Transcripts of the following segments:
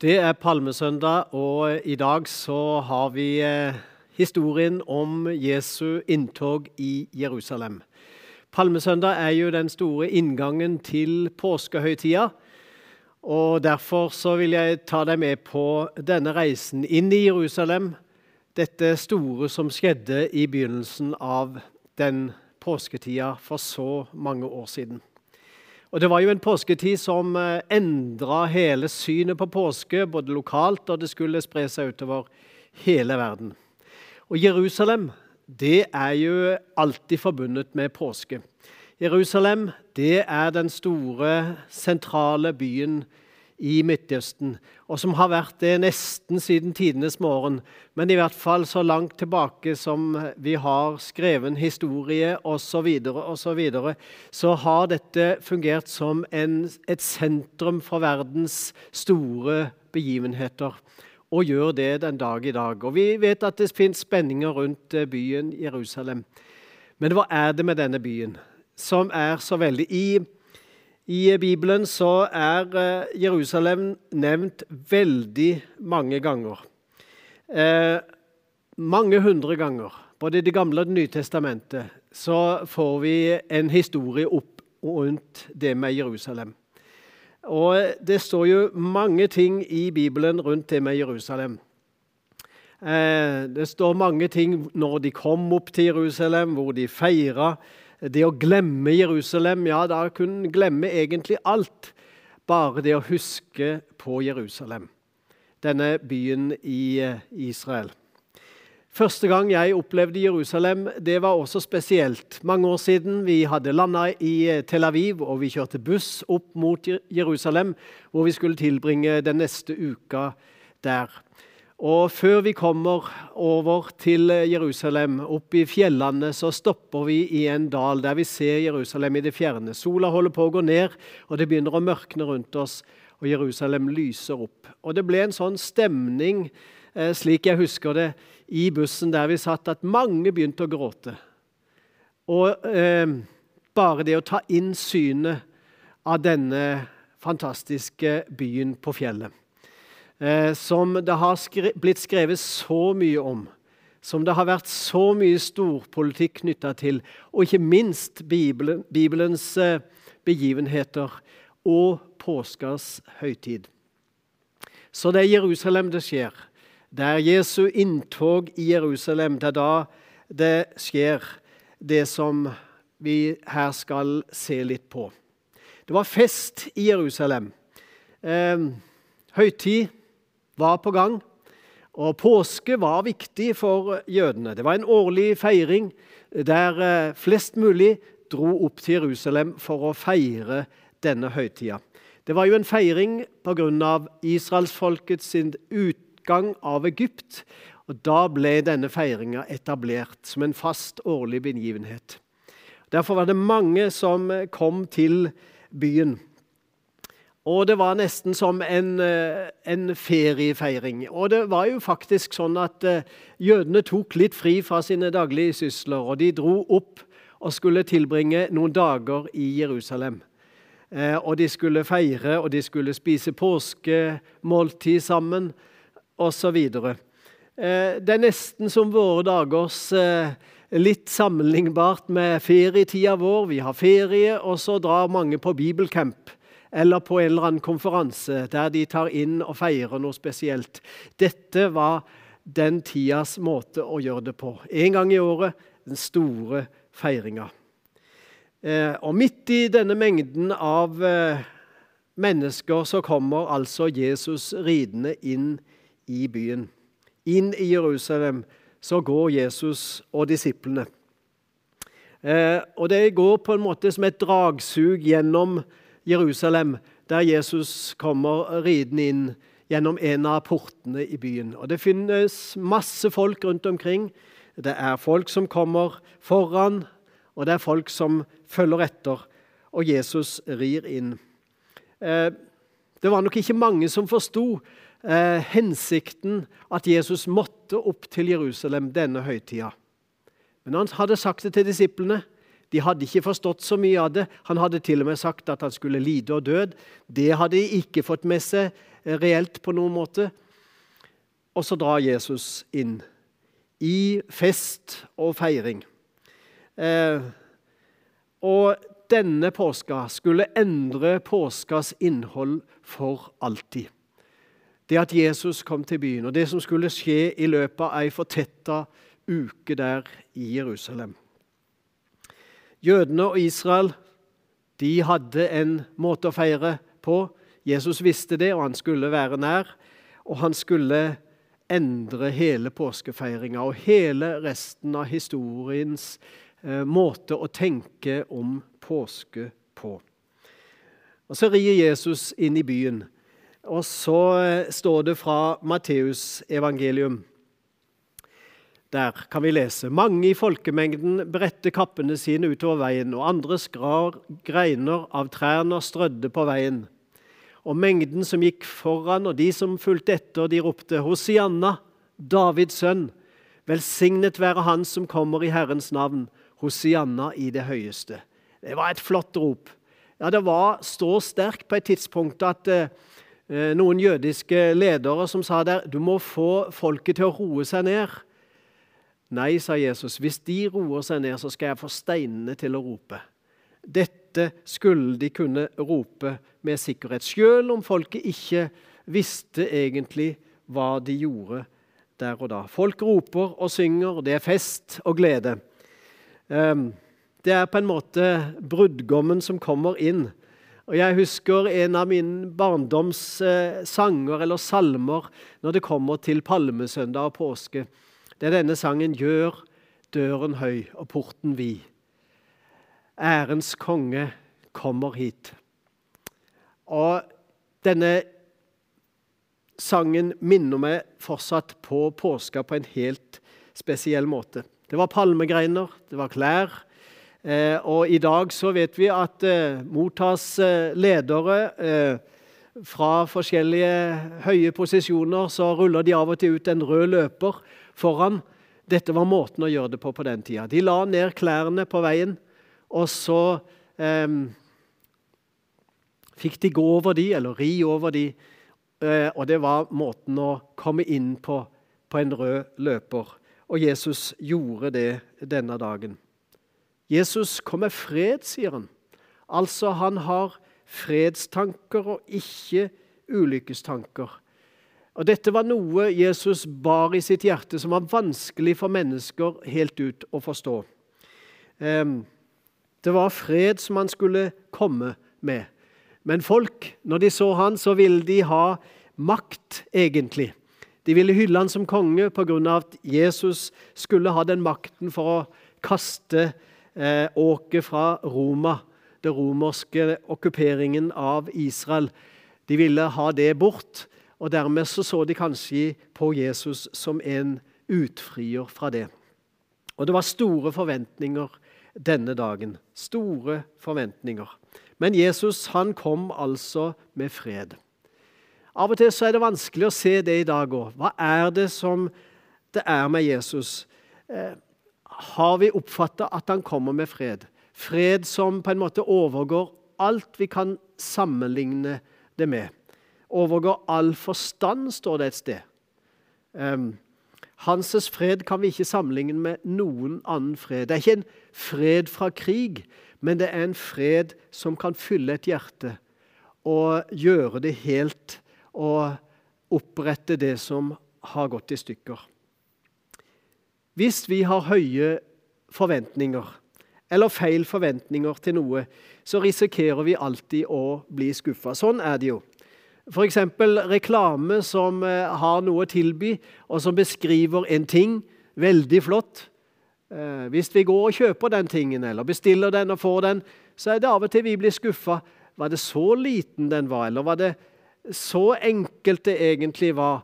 Det er palmesøndag, og i dag så har vi eh, historien om Jesu inntog i Jerusalem. Palmesøndag er jo den store inngangen til påskehøytida. Og Derfor så vil jeg ta deg med på denne reisen inn i Jerusalem. Dette store som skjedde i begynnelsen av den påsketida for så mange år siden. Og Det var jo en påsketid som eh, endra hele synet på påske, både lokalt og det skulle spre seg utover hele verden. Og Jerusalem det er jo alltid forbundet med påske. Jerusalem det er den store, sentrale byen i Midtøsten, og som har vært det nesten siden tidenes morgen. Men i hvert fall så langt tilbake som vi har skreven historie osv., og så, så har dette fungert som en, et sentrum for verdens store begivenheter. Og gjør det den dag i dag. Og Vi vet at det finnes spenninger rundt eh, byen Jerusalem. Men hva er det med denne byen som er så veldig i i Bibelen så er eh, Jerusalem nevnt veldig mange ganger. Eh, mange hundre ganger. Både i Det gamle og Det nye testamentet så får vi en historie opp rundt det med Jerusalem. Og Det står jo mange ting i Bibelen rundt det med Jerusalem. Eh, det står mange ting når de kom opp til Jerusalem, hvor de feira det å glemme Jerusalem, ja, da kunne en glemme egentlig alt. Bare det å huske på Jerusalem, denne byen i eh, Israel. Første gang jeg opplevde Jerusalem, det var også spesielt. Mange år siden. Vi hadde landa i eh, Tel Aviv, og vi kjørte buss opp mot Jerusalem, hvor vi skulle tilbringe den neste uka der. Og Før vi kommer over til Jerusalem, opp i fjellene, så stopper vi i en dal der vi ser Jerusalem i det fjerne. Sola holder på å gå ned, og det begynner å mørkne rundt oss, og Jerusalem lyser opp. Og Det ble en sånn stemning, eh, slik jeg husker det, i bussen der vi satt, at mange begynte å gråte. Og eh, bare det å ta inn synet av denne fantastiske byen på fjellet. Eh, som det har skre blitt skrevet så mye om. Som det har vært så mye storpolitikk knytta til. Og ikke minst Bibelen, Bibelens eh, begivenheter og påskas høytid. Så det er Jerusalem det skjer. Det er Jesu inntog i Jerusalem. Det er da det skjer, det som vi her skal se litt på. Det var fest i Jerusalem. Eh, høytid var på gang. Og påske var viktig for jødene. Det var en årlig feiring der eh, flest mulig dro opp til Jerusalem for å feire denne høytida. Det var jo en feiring pga. israelsfolkets utgang av Egypt. og Da ble denne feiringa etablert som en fast årlig begivenhet. Derfor var det mange som kom til byen. Og det var nesten som en, eh, en, feriefeiring. Og det var jo faktisk sånn at uh, jødene tok litt fri fra sine daglige sysler, og de dro opp og skulle tilbringe noen dager i Jerusalem. Uh, og de skulle feire, og de skulle spise påskemåltid sammen, osv. Det er nesten som våre dagers litt sammenlignbart med ferietida vår. Vi har ferie, og så drar mange på bibelcamp eller på en eller annen konferanse der de tar inn og feirer noe spesielt. Dette var den tidas måte å gjøre det på. En gang i året den store feiringa. Eh, og midt i denne mengden av eh, mennesker så kommer altså Jesus ridende inn i byen. Inn i Jerusalem så går Jesus og disiplene. Eh, og det går på en måte som et dragsug gjennom Jerusalem, der Jesus kommer ridende inn gjennom en av portene i byen. Og Det finnes masse folk rundt omkring. Det er folk som kommer foran, og det er folk som følger etter. Og Jesus rir inn. Eh, det var nok ikke mange som forsto eh, hensikten at Jesus måtte opp til Jerusalem denne høytida. Men han hadde sagt det til disiplene. De hadde ikke forstått så mye av det. Han hadde til og med sagt at han skulle lide og død. Det hadde de ikke fått med seg reelt på noen måte. Og så drar Jesus inn i fest og feiring. Eh, og denne påska skulle endre påskas innhold for alltid. Det at Jesus kom til byen, og det som skulle skje i løpet av ei fortetta uke der i Jerusalem. Jødene og Israel de hadde en måte å feire på. Jesus visste det, og han skulle være nær. Og han skulle endre hele påskefeiringa og hele resten av historiens eh, måte å tenke om påske på. Og Så rir Jesus inn i byen, og så eh, står det fra Matteus evangelium. Der kan vi lese mange i folkemengden bredte kappene sine utover veien, og andre skrar greiner av trærne strødde på veien. Og mengden som gikk foran, og de som fulgte etter, de ropte Hosianna, Davids sønn. Velsignet være Han som kommer i Herrens navn. Hosianna i det høyeste. Det var et flott rop. Ja, Det var så sterkt på et tidspunkt at eh, noen jødiske ledere som sa der du må få folket til å roe seg ned. Nei, sa Jesus, hvis de roer seg ned, så skal jeg få steinene til å rope. Dette skulle de kunne rope med sikkerhet, selv om folket ikke visste egentlig hva de gjorde der og da. Folk roper og synger, det er fest og glede. Ehm, det er på en måte brudgommen som kommer inn. Og Jeg husker en av mine barndoms eh, sanger eller salmer når det kommer til palmesøndag og påske. Det er denne sangen 'Gjør døren høy og porten vid'. Ærens konge kommer hit. Og denne sangen minner meg fortsatt på påska på en helt spesiell måte. Det var palmegreiner, det var klær. Eh, og i dag så vet vi at eh, mottas eh, ledere eh, fra forskjellige høye posisjoner, så ruller de av og til ut en rød løper foran. Dette var måten å gjøre det på på den tida. De la ned klærne på veien, og så eh, fikk de gå over de, eller ri over de. Eh, og det var måten å komme inn på på en rød løper. Og Jesus gjorde det denne dagen. Jesus kom med fred, sier han. Altså, han har fredstanker og ikke ulykkestanker. Og Dette var noe Jesus bar i sitt hjerte, som var vanskelig for mennesker helt ut å forstå. Det var fred som han skulle komme med. Men folk, når de så han, så ville de ha makt, egentlig. De ville hylle han som konge pga. at Jesus skulle ha den makten for å kaste eh, åket fra Roma, den romerske okkuperingen av Israel. De ville ha det bort. Og Dermed så, så de kanskje på Jesus som en utfrier fra det. Og det var store forventninger denne dagen. Store forventninger. Men Jesus han kom altså med fred. Av og til så er det vanskelig å se det i dag òg. Hva er det som det er med Jesus? Eh, har vi oppfatta at han kommer med fred? Fred som på en måte overgår alt vi kan sammenligne det med overgår all forstand, står det et sted. Um, Hanses fred kan vi ikke sammenligne med noen annen fred. Det er ikke en fred fra krig, men det er en fred som kan fylle et hjerte og gjøre det helt og opprette det som har gått i stykker. Hvis vi har høye forventninger eller feil forventninger til noe, så risikerer vi alltid å bli skuffa. Sånn er det jo. F.eks. reklame som eh, har noe å tilby, og som beskriver en ting veldig flott. Eh, hvis vi går og kjøper den tingen, eller bestiller den og får den, så er det av og til vi blir skuffa. Var det så liten den var, eller var det så enkelt det egentlig var?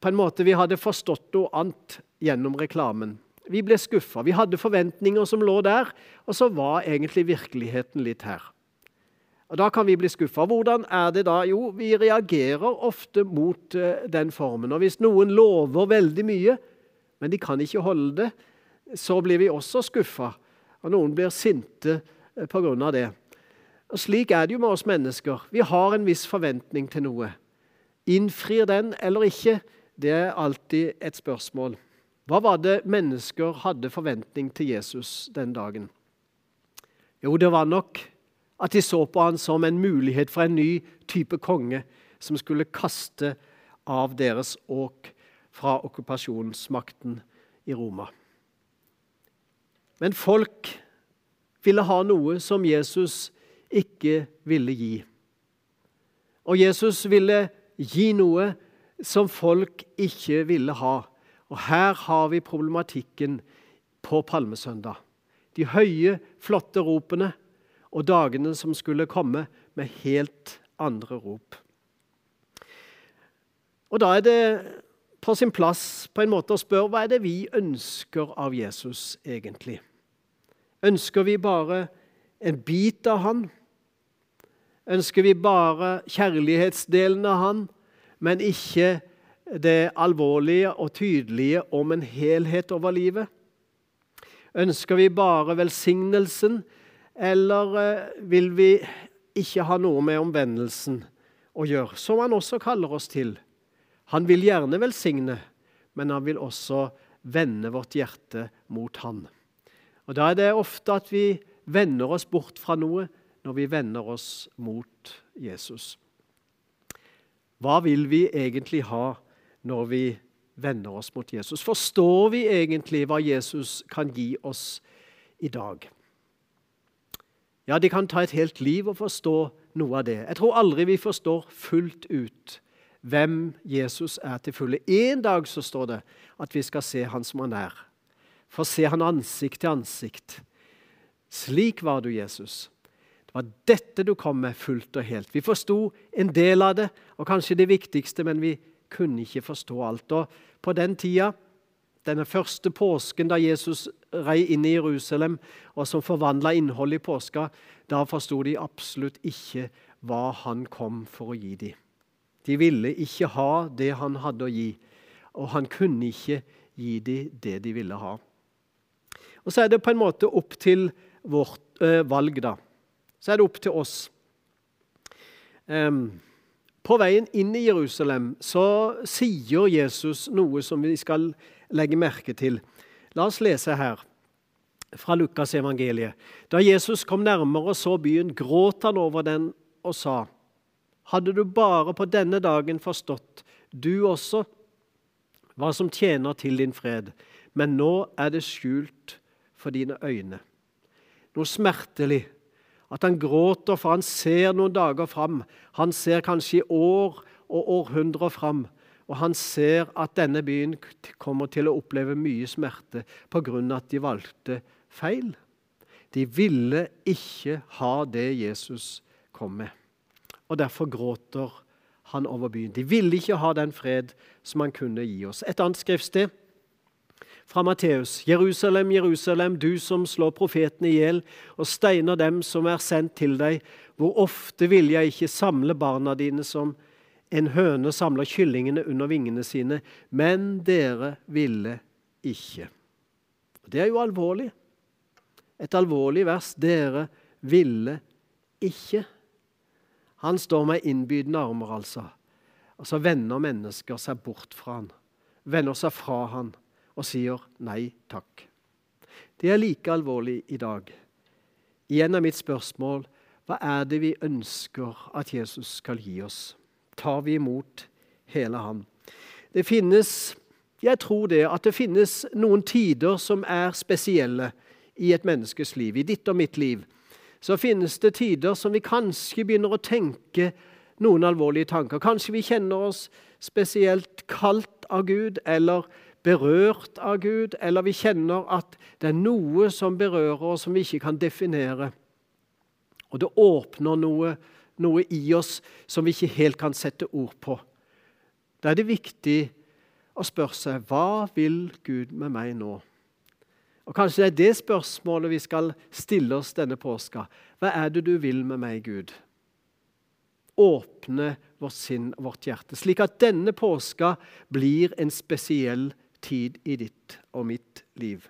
På en måte vi hadde forstått noe annet gjennom reklamen. Vi ble skuffa. Vi hadde forventninger som lå der, og så var egentlig virkeligheten litt her. Og Da kan vi bli skuffa. Hvordan er det da? Jo, vi reagerer ofte mot uh, den formen. Og Hvis noen lover veldig mye, men de kan ikke holde det, så blir vi også skuffa. Og noen blir sinte eh, pga. det. Og Slik er det jo med oss mennesker. Vi har en viss forventning til noe. Innfrir den eller ikke? Det er alltid et spørsmål. Hva var det mennesker hadde forventning til Jesus den dagen? Jo, det var nok at de så på han som en mulighet for en ny type konge som skulle kaste av deres åk fra okkupasjonsmakten i Roma. Men folk ville ha noe som Jesus ikke ville gi. Og Jesus ville gi noe som folk ikke ville ha. Og her har vi problematikken på palmesøndag. De høye, flotte ropene og dagene som skulle komme med helt andre rop. Og Da er det på sin plass på en måte å spørre hva er det vi ønsker av Jesus egentlig? Ønsker vi bare en bit av han? Ønsker vi bare kjærlighetsdelen av han, men ikke det alvorlige og tydelige om en helhet over livet? Ønsker vi bare velsignelsen, eller eh, vil vi ikke ha noe med omvendelsen å gjøre, som han også kaller oss til? Han vil gjerne velsigne, men han vil også vende vårt hjerte mot han. Og Da er det ofte at vi vender oss bort fra noe når vi vender oss mot Jesus. Hva vil vi egentlig ha når vi vender oss mot Jesus? Forstår vi egentlig hva Jesus kan gi oss i dag? Ja, det kan ta et helt liv å forstå noe av det. Jeg tror aldri vi forstår fullt ut hvem Jesus er til fulle. En dag så står det at vi skal se han som han er. For se han ansikt til ansikt. Slik var du, Jesus. Det var dette du kom med fullt og helt. Vi forsto en del av det, og kanskje det viktigste, men vi kunne ikke forstå alt. Og på den tida, denne første påsken da Jesus rei inn i Jerusalem, og som forvandla innholdet i påska, da forsto de absolutt ikke hva han kom for å gi dem. De ville ikke ha det han hadde å gi, og han kunne ikke gi dem det de ville ha. Og Så er det på en måte opp til vårt eh, valg, da. Så er det opp til oss. Um, på veien inn i Jerusalem så sier Jesus noe som vi skal legge merke til. La oss lese her fra Lukas evangeliet. Da Jesus kom nærmere og så byen, gråt han over den og sa:" Hadde du bare på denne dagen forstått, du også, hva som tjener til din fred, men nå er det skjult for dine øyne. Noe smertelig. At han gråter, for han ser noen dager fram. Han ser kanskje i år og århundrer fram. Og han ser at denne byen kommer til å oppleve mye smerte pga. at de valgte feil. De ville ikke ha det Jesus kom med og derfor gråter han over byen. De ville ikke ha den fred som han kunne gi oss. Et annet skriftsted fra Matteus. Jerusalem, Jerusalem, du som slår profetene i hjel og steiner dem som er sendt til deg. Hvor ofte vil jeg ikke samle barna dine som en høne samler kyllingene under vingene sine, men dere ville ikke. Det er jo alvorlig. Et alvorlig vers. Dere ville ikke. Han står med innbydende armer, altså. Og så vender mennesker seg bort fra han, vender seg fra han og sier nei takk. Det er like alvorlig i dag. Igjen er mitt spørsmål hva er det vi ønsker at Jesus skal gi oss? Tar vi imot hele Han? Det finnes, Jeg tror det, at det finnes noen tider som er spesielle i et menneskes liv, i ditt og mitt liv så finnes det tider som vi kanskje begynner å tenke noen alvorlige tanker. Kanskje vi kjenner oss spesielt kalt av Gud eller berørt av Gud, eller vi kjenner at det er noe som berører oss som vi ikke kan definere. Og det åpner noe, noe i oss som vi ikke helt kan sette ord på. Da er det viktig å spørre seg hva vil Gud med meg nå? Og Kanskje det er det spørsmålet vi skal stille oss denne påska. Hva er det du vil med meg, Gud? Åpne vårt sinn og vårt hjerte, slik at denne påska blir en spesiell tid i ditt og mitt liv.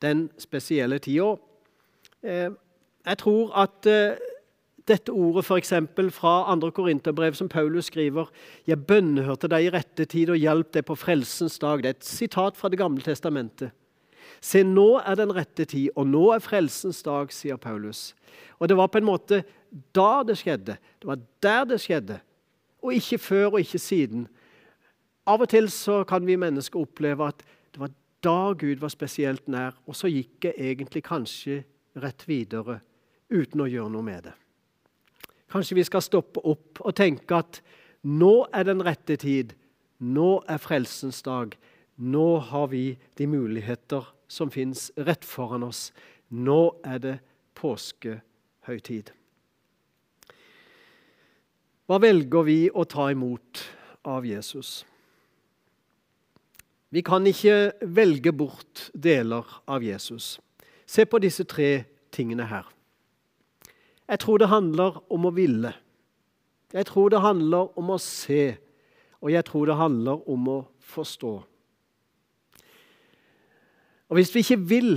Den spesielle tida eh, Jeg tror at eh, Dette ordet eksempel, fra 2. Korinterbrev, som Paulus skriver 'Jeg bønnhørte deg i rette tid og hjalp deg på frelsens dag'. Det er et sitat fra Det gamle testamentet. Se, nå er den rette tid, og nå er frelsens dag, sier Paulus. Og det var på en måte da det skjedde. Det var der det skjedde, og ikke før og ikke siden. Av og til så kan vi mennesker oppleve at det var da Gud var spesielt nær, og så gikk jeg egentlig kanskje rett videre uten å gjøre noe med det. Kanskje vi skal stoppe opp og tenke at nå er den rette tid. Nå er frelsens dag. Nå har vi de muligheter som fins rett foran oss. Nå er det påskehøytid. Hva velger vi å ta imot av Jesus? Vi kan ikke velge bort deler av Jesus. Se på disse tre tingene her. Jeg tror det handler om å ville. Jeg tror det handler om å se, og jeg tror det handler om å forstå. Og Hvis vi ikke vil,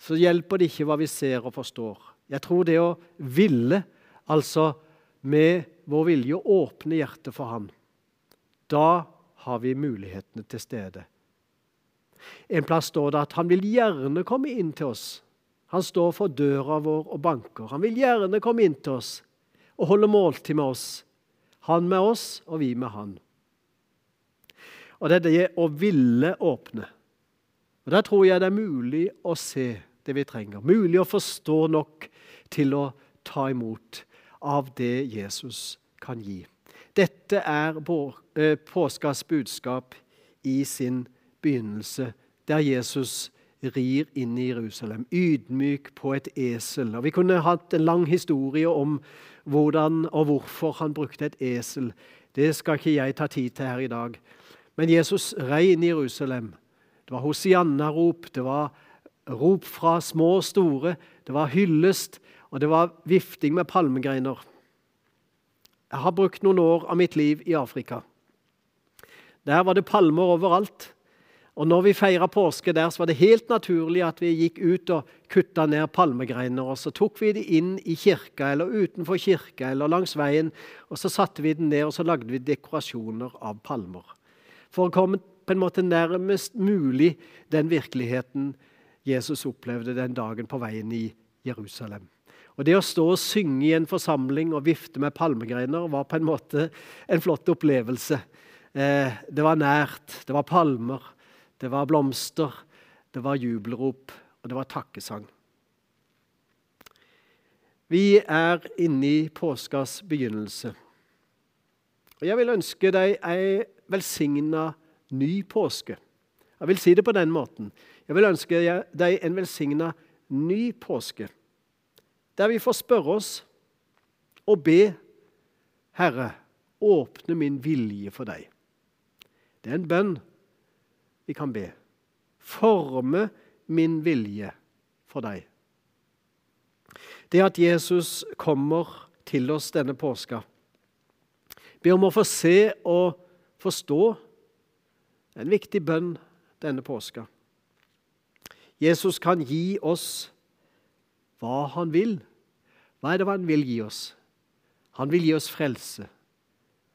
så hjelper det ikke hva vi ser og forstår. Jeg tror det å ville, altså med vår vilje å åpne hjertet for Han, da har vi mulighetene til stede. En plass står det at Han vil gjerne komme inn til oss han står for døra vår og banker. Han vil gjerne komme inn til oss og holde måltid med oss. Han med oss, og vi med han. Og Det er det å ville åpne. Og Der tror jeg det er mulig å se det vi trenger. Mulig å forstå nok til å ta imot av det Jesus kan gi. Dette er eh, påskas budskap i sin begynnelse, der Jesus rir inn i Jerusalem, ydmyk på et esel. Og Vi kunne hatt en lang historie om hvordan og hvorfor han brukte et esel. Det skal ikke jeg ta tid til her i dag. Men Jesus rei inn i Jerusalem. Det var hosianna-rop, det var rop fra små og store, det var hyllest, og det var vifting med palmegreiner. Jeg har brukt noen år av mitt liv i Afrika. Der var det palmer overalt. Og når vi feira påske der, så var det helt naturlig at vi gikk ut og kutta ned palmegreiner. Og så tok vi det inn i kirka eller utenfor kirka eller langs veien. Og så satte vi den ned og så lagde vi dekorasjoner av palmer. For å komme på en måte nærmest mulig den virkeligheten Jesus opplevde den dagen på veien i Jerusalem. Og Det å stå og synge i en forsamling og vifte med palmegreiner var på en måte en flott opplevelse. Eh, det var nært, det var palmer. Det var blomster, det var jubelrop, og det var takkesang. Vi er inne i påskas begynnelse. Og Jeg vil ønske deg ei velsigna ny påske. Jeg vil si det på den måten. Jeg vil ønske deg en velsigna ny påske, der vi får spørre oss og be Herre, åpne min vilje for deg. Det er en bønn vi kan be. Forme min vilje for deg. Det at Jesus kommer til oss denne påska, be om å få se og forstå, en viktig bønn denne påska. Jesus kan gi oss hva han vil. Hva er det han vil gi oss? Han vil gi oss frelse.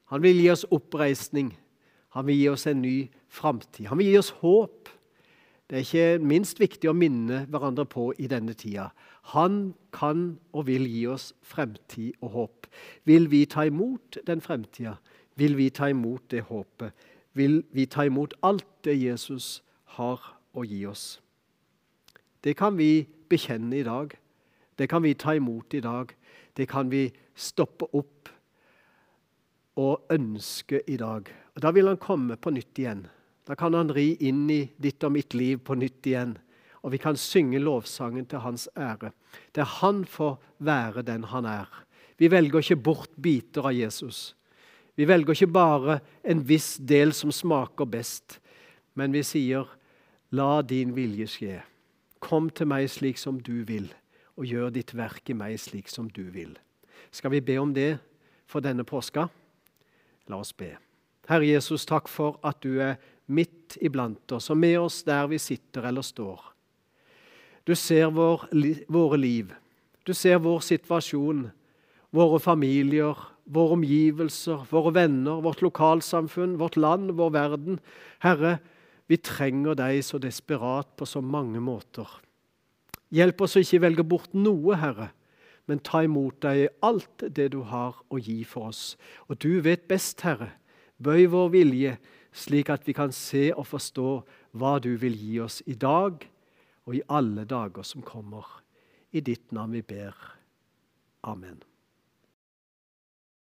Han vil gi oss oppreisning. Han vil gi oss en ny framtid. Han vil gi oss håp. Det er ikke minst viktig å minne hverandre på i denne tida. Han kan og vil gi oss fremtid og håp. Vil vi ta imot den fremtida? Vil vi ta imot det håpet? Vil vi ta imot alt det Jesus har å gi oss? Det kan vi bekjenne i dag. Det kan vi ta imot i dag. Det kan vi stoppe opp og ønske i dag. Og Da vil han komme på nytt igjen. Da kan han ri inn i ditt og mitt liv på nytt igjen. Og vi kan synge lovsangen til hans ære. Der han får være den han er. Vi velger ikke bort biter av Jesus. Vi velger ikke bare en viss del som smaker best, men vi sier, 'La din vilje skje'. Kom til meg slik som du vil, og gjør ditt verk i meg slik som du vil. Skal vi be om det for denne påska? La oss be. Herre Jesus, takk for at du er midt iblant oss og med oss der vi sitter eller står. Du ser vår, våre liv. Du ser vår situasjon. våre familier, våre omgivelser, våre venner, vårt lokalsamfunn, vårt land, vår verden. Herre, vi trenger deg så desperat på så mange måter. Hjelp oss å ikke velge bort noe, Herre, men ta imot deg i alt det du har å gi for oss. Og du vet best, Herre. Bøy vår vilje, slik at vi kan se og forstå hva du vil gi oss i dag og i alle dager som kommer. I ditt navn vi ber. Amen.